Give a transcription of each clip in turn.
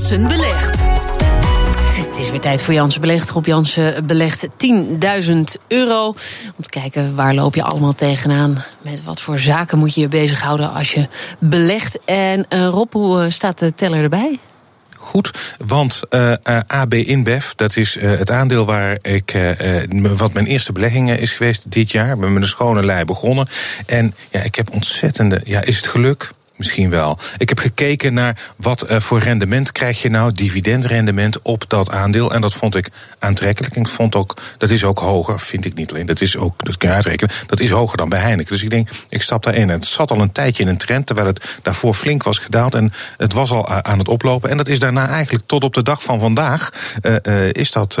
Jansen belegt. Het is weer tijd voor Jansen belegt. Rob Jansen belegt 10.000 euro. Om te kijken waar loop je allemaal tegenaan. Met wat voor zaken moet je je bezighouden als je belegt. En uh, Rob, hoe eh, staat de teller erbij? goed. Want uh, AB InBev, dat is het aandeel waar ik, wat mijn eerste belegging is geweest dit jaar. Ik ben met een schone lei begonnen. En ja, ik heb ontzettende, ja, is het geluk? Misschien wel. Ik heb gekeken naar wat uh, voor rendement krijg je nou, dividendrendement op dat aandeel. En dat vond ik aantrekkelijk. En ik vond ook, dat is ook hoger, vind ik niet alleen. Dat is ook, dat kun je uitrekenen, dat is hoger dan bij Heineken. Dus ik denk, ik stap daarin. Het zat al een tijdje in een trend, terwijl het daarvoor flink was gedaald. En het was al aan het oplopen. En dat is daarna eigenlijk tot op de dag van vandaag, uh, uh, is, dat,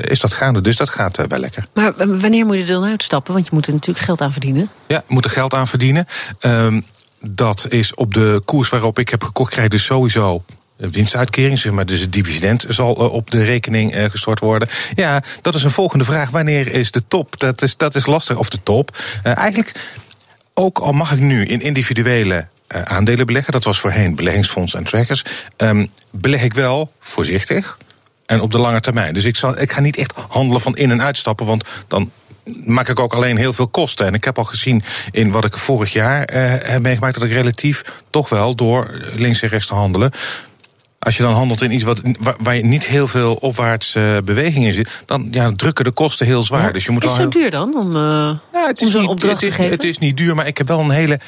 is dat gaande. Dus dat gaat wel lekker. Maar wanneer moet je er dan uitstappen? Want je moet er natuurlijk geld aan verdienen. Ja, moet er geld aan verdienen. Um, dat is op de koers waarop ik heb gekocht, krijg je dus sowieso winstuitkering, zeg maar, dus het dividend zal op de rekening gestort worden. Ja, dat is een volgende vraag. Wanneer is de top? Dat is, dat is lastig. Of de top. Eigenlijk, ook al mag ik nu in individuele aandelen beleggen, dat was voorheen beleggingsfondsen en trackers, um, beleg ik wel voorzichtig en op de lange termijn. Dus ik, zal, ik ga niet echt handelen van in- en uitstappen, want dan maak ik ook alleen heel veel kosten. En ik heb al gezien in wat ik vorig jaar eh, heb meegemaakt... dat ik relatief toch wel door links en rechts te handelen... Als je dan handelt in iets wat, waar, je niet heel veel opwaarts uh, beweging in zit, dan ja, drukken de kosten heel zwaar. Ja, dus je moet is het wel zo duur dan om, uh, ja, het is om zo'n niet, opdracht het is, te geven? Het is niet duur, maar ik heb wel een hele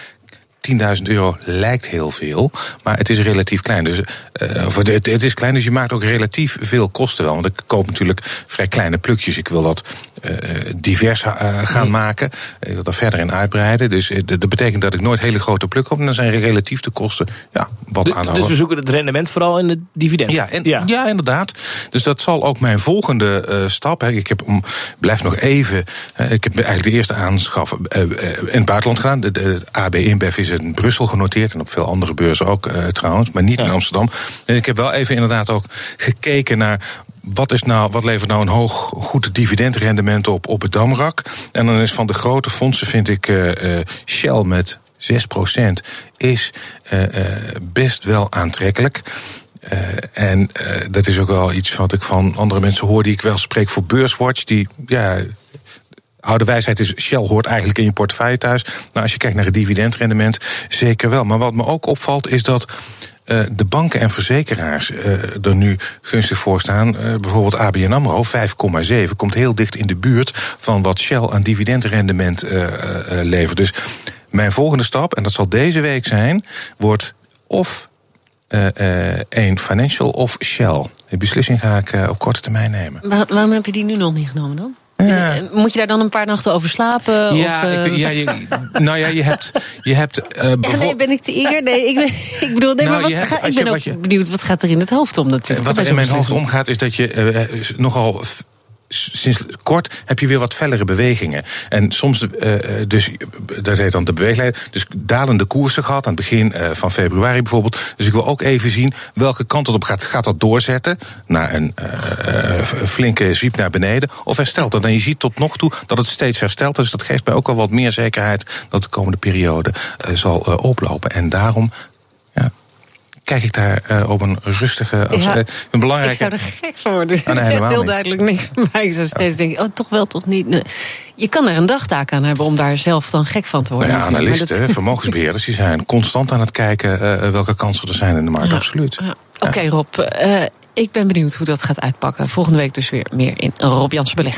10.000 euro lijkt heel veel, maar het is relatief klein. Dus, uh, het, het is klein, dus je maakt ook relatief veel kosten wel. Want ik koop natuurlijk vrij kleine plukjes. Ik wil dat uh, divers uh, gaan mm. maken. Ik wil daar verder in uitbreiden. Dus dat betekent dat ik nooit hele grote plukken koop. En dan zijn relatief de kosten ja, wat de, aanhouden. Dus we zoeken het rendement vooral in het dividend. Ja, en, ja. ja. inderdaad. Dus dat zal ook mijn volgende stap. Hè. Ik heb om, blijf nog even. Ik heb eigenlijk de eerste aanschaf in het buitenland gedaan. De, de AB InBev is in Brussel genoteerd en op veel andere beurzen ook uh, trouwens, maar niet ja. in Amsterdam. En ik heb wel even inderdaad ook gekeken naar wat, is nou, wat levert nou een hoog goed dividendrendement op op het Damrak. En dan is van de grote fondsen vind ik uh, uh, Shell met 6% is uh, best wel aantrekkelijk. En dat is ook wel iets wat ik van andere mensen hoor die ik wel spreek voor Beurswatch. Die ja, Oude wijsheid is, Shell hoort eigenlijk in je portefeuille thuis. Nou, als je kijkt naar het dividendrendement, zeker wel. Maar wat me ook opvalt, is dat uh, de banken en verzekeraars uh, er nu gunstig voor staan. Uh, bijvoorbeeld ABN AMRO, 5,7, komt heel dicht in de buurt van wat Shell aan dividendrendement levert. Dus mijn volgende stap, en dat zal deze week zijn, wordt of een financial of Shell. Die beslissing ga ik op korte termijn nemen. Waar, waarom heb je die nu nog niet genomen dan? Ja. Moet je daar dan een paar nachten over slapen? Ja, of, uh... ik, ja je, nou ja, je hebt. Je hebt uh, nee, ben ik te eager? Nee, ik, ben, ik bedoel, nee, nou, maar wat hebt, ga, ik ben je, ook je, benieuwd, wat gaat er in het hoofd om natuurlijk? Wat er in mijn hoofd omgaat, is dat je nogal sinds kort heb je weer wat fellere bewegingen. En soms, uh, dus dat heet dan de beweegleider, dus dalende koersen gehad aan het begin uh, van februari bijvoorbeeld. Dus ik wil ook even zien welke kant het op gaat. Gaat dat doorzetten naar een flinke zwiep naar beneden of herstelt dat? En je ziet tot nog toe dat het steeds herstelt. Dus dat geeft mij ook al wat meer zekerheid dat de komende periode zal oplopen. En daarom. Ja, kijk ik daar uh, op een rustige, als, ja, uh, een belangrijke... Ik zou er gek van worden. Ah, nee, echt heel niet. duidelijk niks voor mij. Ik zou steeds ja. denken, oh, toch wel, toch niet. Nee. Je kan er een dagtaak aan hebben om daar zelf dan gek van te worden. Nou ja, analisten, dat... vermogensbeheerders, die zijn constant aan het kijken uh, welke kansen er zijn in de markt, ja. absoluut. Ja. Oké, okay, Rob. ik ben benieuwd hoe dat gaat uitpakken. Volgende week dus weer meer in Rob Jansen Beleg.